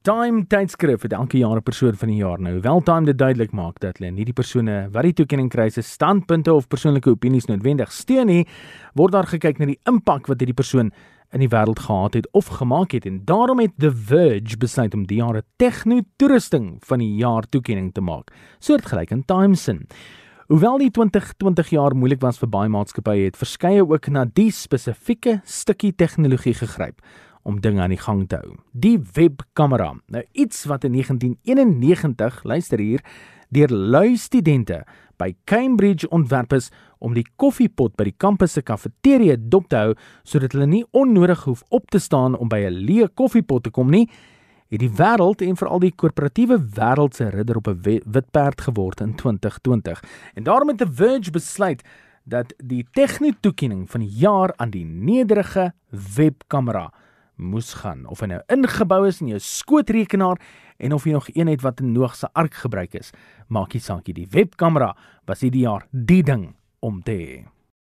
Time tydskrif het elke jaar 'n persoon van die jaar nou. Wel Time dit duidelik maak dat hulle nie die persone wat die toekenning kry se standpunte of persoonlike opinies noodwendig steun nie, word daar gekyk na die impak wat hierdie persoon in die wêreld gehad het of gemaak het en daarom het The Verge besluit om die jaar 'n tegno-toerusting van die jaar toekenning te maak, soortgelyk in Time sin. Hoewel die 2020 jaar moeilik was vir baie maatskappye, het verskeie ook na die spesifieke stukkie tegnologie gegryp om dinge aan die gang te hou. Die webkamera. Nou iets wat in 1991, luister hier, deur lui studente by Cambridge ontwerp is om die koffiepot by die kampus se kafeteria dop te hou sodat hulle nie onnodig hoef op te staan om by 'n leë koffiepot te kom nie. Het die wêreld en veral die korporatiewe wêreld se ridder op 'n wit perd geword in 2020. En daarom het The Verge besluit dat die tegnietoekenning van die jaar aan die nederige webkamera moes gaan of hy nou ingebou is in jou skootrekenaar en of jy nog een het wat in Noag se ark gebruik is maakie saakie die webkamera was hierdie jaar die ding om te hê